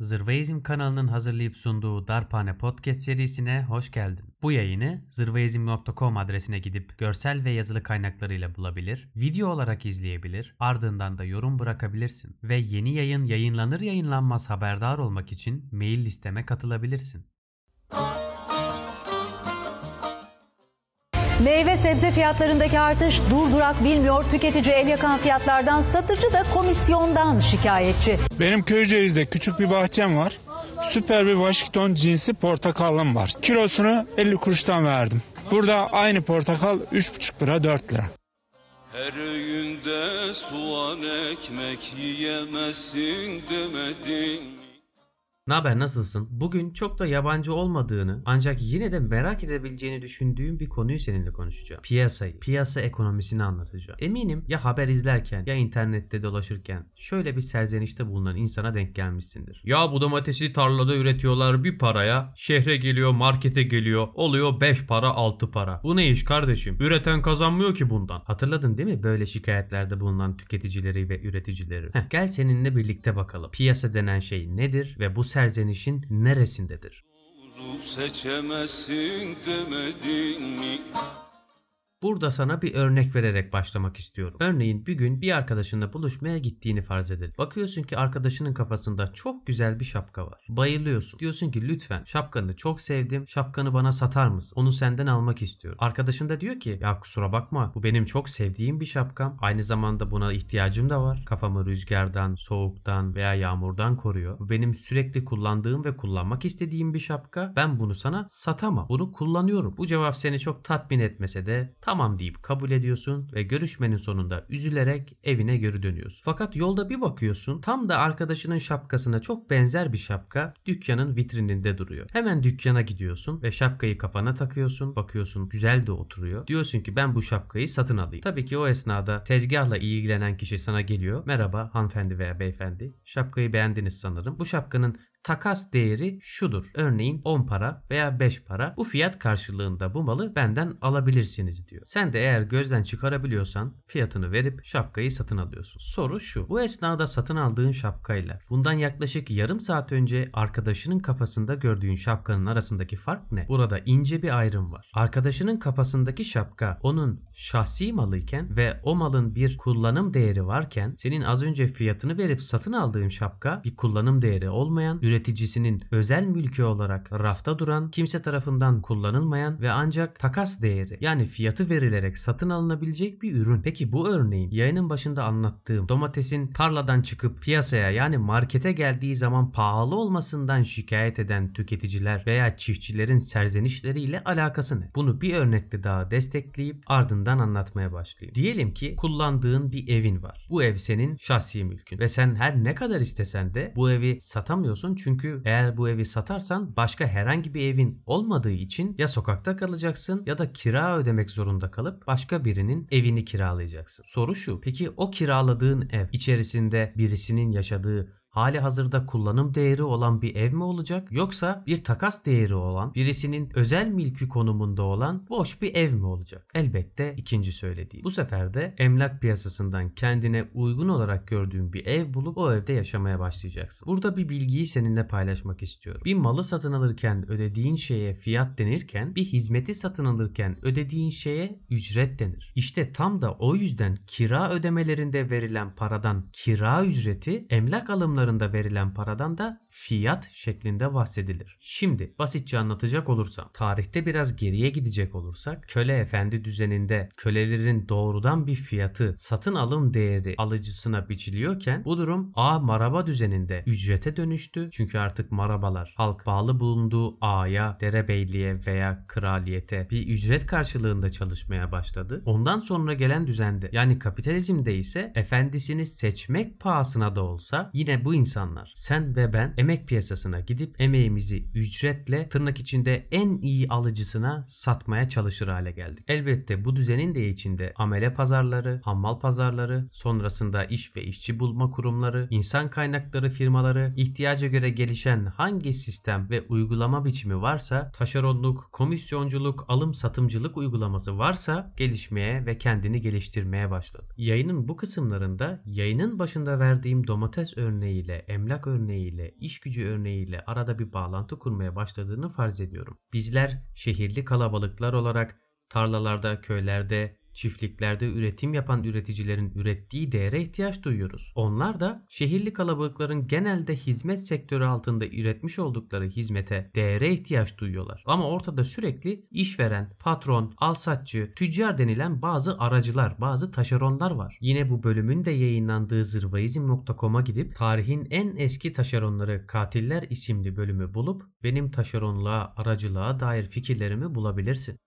Zırvaizm kanalının hazırlayıp sunduğu Darphane Podcast serisine hoş geldin. Bu yayını zırvaizm.com adresine gidip görsel ve yazılı kaynaklarıyla bulabilir, video olarak izleyebilir, ardından da yorum bırakabilirsin. Ve yeni yayın yayınlanır yayınlanmaz haberdar olmak için mail listeme katılabilirsin. Meyve sebze fiyatlarındaki artış durdurak bilmiyor. Tüketici el yakan fiyatlardan, satıcı da komisyondan şikayetçi. Benim Köyceğiz'de küçük bir bahçem var. Süper bir Washington cinsi portakalım var. Kilosunu 50 kuruştan verdim. Burada aynı portakal 3,5 lira 4 lira. Her öğünde soğan ekmek yiyemezsin demedin? Ne haber nasılsın? Bugün çok da yabancı olmadığını ancak yine de merak edebileceğini düşündüğüm bir konuyu seninle konuşacağım. Piyasayı, piyasa ekonomisini anlatacağım. Eminim ya haber izlerken ya internette dolaşırken şöyle bir serzenişte bulunan insana denk gelmişsindir. Ya bu domatesi tarlada üretiyorlar bir paraya, şehre geliyor, markete geliyor, oluyor 5 para 6 para. Bu ne iş kardeşim? Üreten kazanmıyor ki bundan. Hatırladın değil mi böyle şikayetlerde bulunan tüketicileri ve üreticileri? Heh, gel seninle birlikte bakalım. Piyasa denen şey nedir ve bu serzenişin neresindedir? Seçemezsin demedin mi? Burada sana bir örnek vererek başlamak istiyorum. Örneğin bir gün bir arkadaşınla buluşmaya gittiğini farz edelim. Bakıyorsun ki arkadaşının kafasında çok güzel bir şapka var. Bayılıyorsun. Diyorsun ki lütfen şapkanı çok sevdim. Şapkanı bana satar mısın? Onu senden almak istiyorum. Arkadaşın da diyor ki ya kusura bakma bu benim çok sevdiğim bir şapkam. Aynı zamanda buna ihtiyacım da var. Kafamı rüzgardan, soğuktan veya yağmurdan koruyor. Bu benim sürekli kullandığım ve kullanmak istediğim bir şapka. Ben bunu sana satamam. Bunu kullanıyorum. Bu cevap seni çok tatmin etmese de tamam deyip kabul ediyorsun ve görüşmenin sonunda üzülerek evine geri dönüyorsun. Fakat yolda bir bakıyorsun tam da arkadaşının şapkasına çok benzer bir şapka dükkanın vitrininde duruyor. Hemen dükkana gidiyorsun ve şapkayı kafana takıyorsun. Bakıyorsun güzel de oturuyor. Diyorsun ki ben bu şapkayı satın alayım. Tabii ki o esnada tezgahla ilgilenen kişi sana geliyor. Merhaba hanımefendi veya beyefendi. Şapkayı beğendiniz sanırım. Bu şapkanın takas değeri şudur. Örneğin 10 para veya 5 para. Bu fiyat karşılığında bu malı benden alabilirsiniz diyor. Sen de eğer gözden çıkarabiliyorsan fiyatını verip şapkayı satın alıyorsun. Soru şu. Bu esnada satın aldığın şapkayla bundan yaklaşık yarım saat önce arkadaşının kafasında gördüğün şapkanın arasındaki fark ne? Burada ince bir ayrım var. Arkadaşının kafasındaki şapka onun şahsi malıyken ve o malın bir kullanım değeri varken senin az önce fiyatını verip satın aldığın şapka bir kullanım değeri olmayan üreticisinin özel mülkü olarak rafta duran, kimse tarafından kullanılmayan ve ancak takas değeri yani fiyatı verilerek satın alınabilecek bir ürün. Peki bu örneğin yayının başında anlattığım domatesin tarladan çıkıp piyasaya yani markete geldiği zaman pahalı olmasından şikayet eden tüketiciler veya çiftçilerin serzenişleriyle alakası ne? Bunu bir örnekle daha destekleyip ardından anlatmaya başlayayım. Diyelim ki kullandığın bir evin var. Bu ev senin şahsi mülkün ve sen her ne kadar istesen de bu evi satamıyorsun çünkü eğer bu evi satarsan başka herhangi bir evin olmadığı için ya sokakta kalacaksın ya da kira ödemek zorunda kalıp başka birinin evini kiralayacaksın. Soru şu. Peki o kiraladığın ev içerisinde birisinin yaşadığı hali hazırda kullanım değeri olan bir ev mi olacak yoksa bir takas değeri olan birisinin özel mülkü konumunda olan boş bir ev mi olacak? Elbette ikinci söylediğim. Bu sefer de emlak piyasasından kendine uygun olarak gördüğün bir ev bulup o evde yaşamaya başlayacaksın. Burada bir bilgiyi seninle paylaşmak istiyorum. Bir malı satın alırken ödediğin şeye fiyat denirken bir hizmeti satın alırken ödediğin şeye ücret denir. İşte tam da o yüzden kira ödemelerinde verilen paradan kira ücreti emlak alımları alımlarında verilen paradan da fiyat şeklinde bahsedilir. Şimdi basitçe anlatacak olursam, tarihte biraz geriye gidecek olursak, köle efendi düzeninde kölelerin doğrudan bir fiyatı satın alım değeri alıcısına biçiliyorken bu durum A maraba düzeninde ücrete dönüştü. Çünkü artık marabalar halk bağlı bulunduğu A'ya, derebeyliğe veya kraliyete bir ücret karşılığında çalışmaya başladı. Ondan sonra gelen düzende yani kapitalizmde ise efendisini seçmek pahasına da olsa yine bu insanlar sen ve ben emek piyasasına gidip emeğimizi ücretle tırnak içinde en iyi alıcısına satmaya çalışır hale geldik. Elbette bu düzenin de içinde amele pazarları, hammal pazarları, sonrasında iş ve işçi bulma kurumları, insan kaynakları firmaları, ihtiyaca göre gelişen hangi sistem ve uygulama biçimi varsa, taşeronluk, komisyonculuk, alım satımcılık uygulaması varsa gelişmeye ve kendini geliştirmeye başladı. Yayının bu kısımlarında yayının başında verdiğim domates örneği örneğiyle, emlak örneğiyle, iş gücü örneğiyle arada bir bağlantı kurmaya başladığını farz ediyorum. Bizler şehirli kalabalıklar olarak tarlalarda, köylerde, çiftliklerde üretim yapan üreticilerin ürettiği değere ihtiyaç duyuyoruz. Onlar da şehirli kalabalıkların genelde hizmet sektörü altında üretmiş oldukları hizmete, değere ihtiyaç duyuyorlar. Ama ortada sürekli işveren, patron, alsatçı, tüccar denilen bazı aracılar, bazı taşeronlar var. Yine bu bölümün de yayınlandığı zırvaizm.com'a gidip tarihin en eski taşeronları Katiller isimli bölümü bulup benim taşeronluğa, aracılığa dair fikirlerimi bulabilirsin.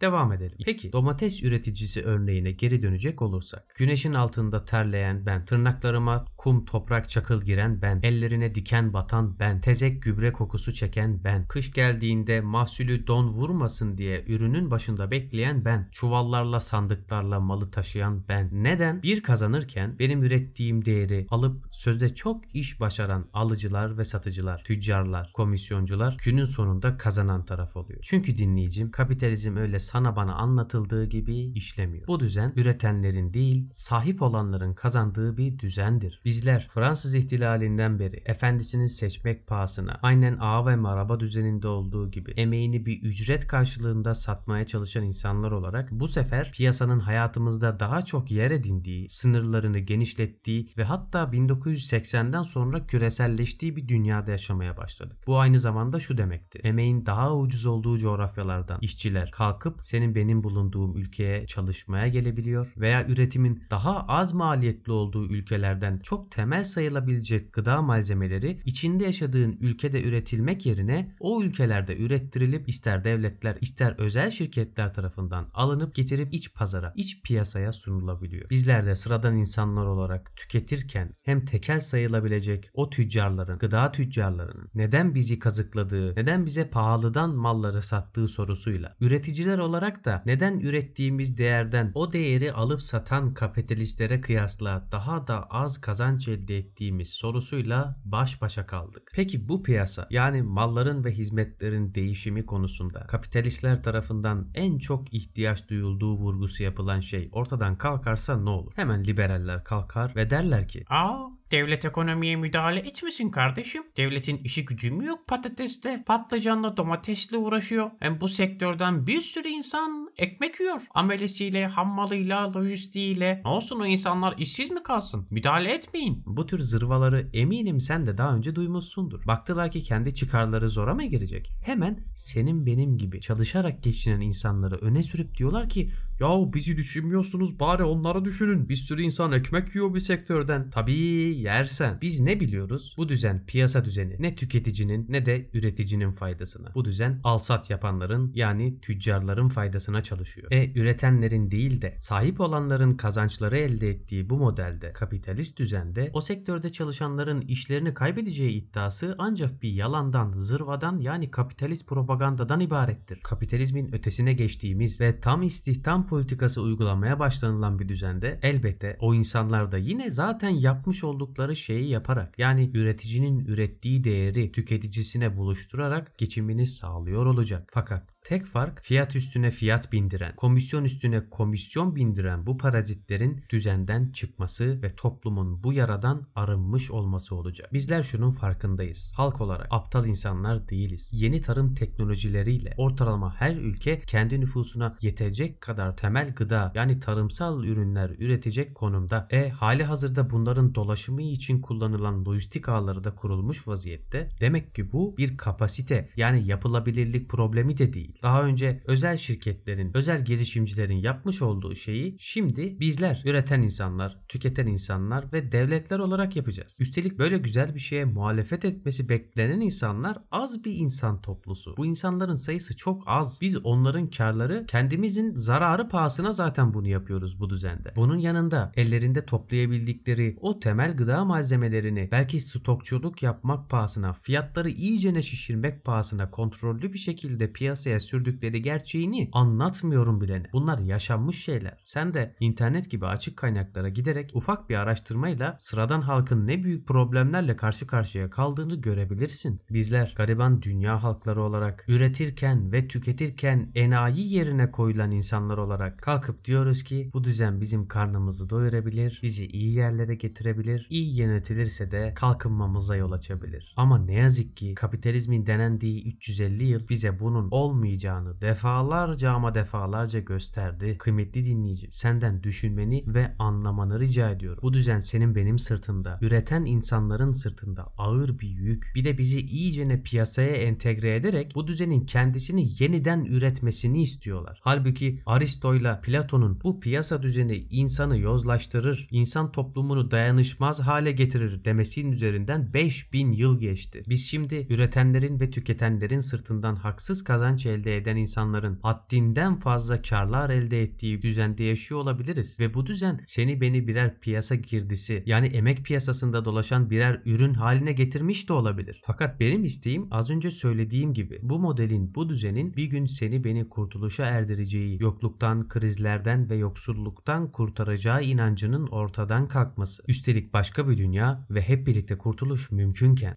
Devam edelim. Peki domates üreticisi örneğine geri dönecek olursak. Güneşin altında terleyen ben, tırnaklarıma kum, toprak, çakıl giren ben, ellerine diken batan ben, tezek gübre kokusu çeken ben, kış geldiğinde mahsulü don vurmasın diye ürünün başında bekleyen ben, çuvallarla sandıklarla malı taşıyan ben. Neden? Bir kazanırken benim ürettiğim değeri alıp sözde çok iş başaran alıcılar ve satıcılar, tüccarlar, komisyoncular günün sonunda kazanan taraf oluyor. Çünkü dinleyicim kapitalizm öyle sana bana anlatıldığı gibi işlemiyor. Bu düzen üretenlerin değil, sahip olanların kazandığı bir düzendir. Bizler Fransız ihtilalinden beri efendisini seçmek pahasına aynen ağa ve maraba düzeninde olduğu gibi emeğini bir ücret karşılığında satmaya çalışan insanlar olarak bu sefer piyasanın hayatımızda daha çok yer edindiği, sınırlarını genişlettiği ve hatta 1980'den sonra küreselleştiği bir dünyada yaşamaya başladık. Bu aynı zamanda şu demekti. Emeğin daha ucuz olduğu coğrafyalardan işçiler kalkıp senin benim bulunduğum ülkeye çalışmaya gelebiliyor veya üretimin daha az maliyetli olduğu ülkelerden çok temel sayılabilecek gıda malzemeleri içinde yaşadığın ülkede üretilmek yerine o ülkelerde ürettirilip ister devletler ister özel şirketler tarafından alınıp getirip iç pazara, iç piyasaya sunulabiliyor. Bizler de sıradan insanlar olarak tüketirken hem tekel sayılabilecek o tüccarların, gıda tüccarlarının neden bizi kazıkladığı, neden bize pahalıdan malları sattığı sorusuyla üreticiler olarak da neden ürettiğimiz değerden o değeri alıp satan kapitalistlere kıyasla daha da az kazanç elde ettiğimiz sorusuyla baş başa kaldık. Peki bu piyasa yani malların ve hizmetlerin değişimi konusunda kapitalistler tarafından en çok ihtiyaç duyulduğu vurgusu yapılan şey ortadan kalkarsa ne olur? Hemen liberaller kalkar ve derler ki Aa, devlet ekonomiye müdahale etmesin kardeşim. Devletin işi gücü mü yok patateste? Patlıcanla domatesle uğraşıyor. Hem bu sektörden bir sürü insan ekmek yiyor. Amelesiyle, hammalıyla, lojistiğiyle. Ne olsun o insanlar işsiz mi kalsın? Müdahale etmeyin. Bu tür zırvaları eminim sen de daha önce duymuşsundur. Baktılar ki kendi çıkarları zora mı girecek? Hemen senin benim gibi çalışarak geçinen insanları öne sürüp diyorlar ki Yahu bizi düşünmüyorsunuz bari onları düşünün. Bir sürü insan ekmek yiyor bir sektörden. Tabii yersen. Biz ne biliyoruz? Bu düzen piyasa düzeni ne tüketicinin ne de üreticinin faydasına. Bu düzen alsat yapanların yani tüccarların faydasına çalışıyor. E üretenlerin değil de sahip olanların kazançları elde ettiği bu modelde kapitalist düzende o sektörde çalışanların işlerini kaybedeceği iddiası ancak bir yalandan, zırvadan yani kapitalist propagandadan ibarettir. Kapitalizmin ötesine geçtiğimiz ve tam istihdam politikası uygulamaya başlanılan bir düzende elbette o insanlar da yine zaten yapmış oldukları şeyi yaparak yani üreticinin ürettiği değeri tüketicisine buluşturarak geçimini sağlıyor olacak. Fakat Tek fark fiyat üstüne fiyat bindiren, komisyon üstüne komisyon bindiren bu parazitlerin düzenden çıkması ve toplumun bu yaradan arınmış olması olacak. Bizler şunun farkındayız. Halk olarak aptal insanlar değiliz. Yeni tarım teknolojileriyle ortalama her ülke kendi nüfusuna yetecek kadar temel gıda yani tarımsal ürünler üretecek konumda. E hali hazırda bunların dolaşımı için kullanılan lojistik ağları da kurulmuş vaziyette. Demek ki bu bir kapasite yani yapılabilirlik problemi de değil. Daha önce özel şirketlerin, özel girişimcilerin yapmış olduğu şeyi şimdi bizler, üreten insanlar, tüketen insanlar ve devletler olarak yapacağız. Üstelik böyle güzel bir şeye muhalefet etmesi beklenen insanlar az bir insan toplusu. Bu insanların sayısı çok az. Biz onların karları kendimizin zararı pahasına zaten bunu yapıyoruz bu düzende. Bunun yanında ellerinde toplayabildikleri o temel gıda malzemelerini belki stokçuluk yapmak pahasına, fiyatları iyicene şişirmek pahasına kontrollü bir şekilde piyasaya sürdükleri gerçeğini anlatmıyorum bilene. Bunlar yaşanmış şeyler. Sen de internet gibi açık kaynaklara giderek ufak bir araştırmayla sıradan halkın ne büyük problemlerle karşı karşıya kaldığını görebilirsin. Bizler gariban dünya halkları olarak üretirken ve tüketirken enayi yerine koyulan insanlar olarak kalkıp diyoruz ki bu düzen bizim karnımızı doyurabilir, bizi iyi yerlere getirebilir, iyi yönetilirse de kalkınmamıza yol açabilir. Ama ne yazık ki kapitalizmin denendiği 350 yıl bize bunun olmayacağını defalarca ama defalarca gösterdi. Kıymetli dinleyici, senden düşünmeni ve anlamanı rica ediyorum. Bu düzen senin benim sırtında, üreten insanların sırtında ağır bir yük. Bir de bizi iyicene piyasaya entegre ederek bu düzenin kendisini yeniden üretmesini istiyorlar. Halbuki Aristo'yla Platon'un bu piyasa düzeni insanı yozlaştırır, insan toplumunu dayanışmaz hale getirir demesinin üzerinden 5000 yıl geçti. Biz şimdi üretenlerin ve tüketenlerin sırtından haksız kazanç elde eden insanların haddinden fazla karlar elde ettiği düzende yaşıyor olabiliriz ve bu düzen seni beni birer piyasa girdisi yani emek piyasasında dolaşan birer ürün haline getirmiş de olabilir. Fakat benim isteğim az önce söylediğim gibi bu modelin bu düzenin bir gün seni beni kurtuluşa erdireceği, yokluktan, krizlerden ve yoksulluktan kurtaracağı inancının ortadan kalkması. Üstelik başka bir dünya ve hep birlikte kurtuluş mümkünken.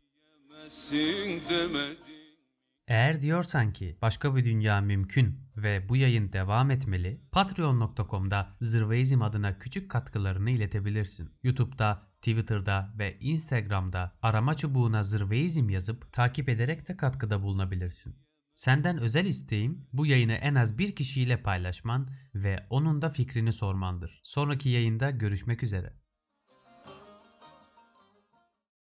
Demedim Eğer diyorsan ki başka bir dünya mümkün ve bu yayın devam etmeli, patreon.com'da Zırveizm adına küçük katkılarını iletebilirsin. YouTube'da, Twitter'da ve Instagram'da arama çubuğuna Zırveizm yazıp takip ederek de katkıda bulunabilirsin. Senden özel isteğim bu yayını en az bir kişiyle paylaşman ve onun da fikrini sormandır. Sonraki yayında görüşmek üzere.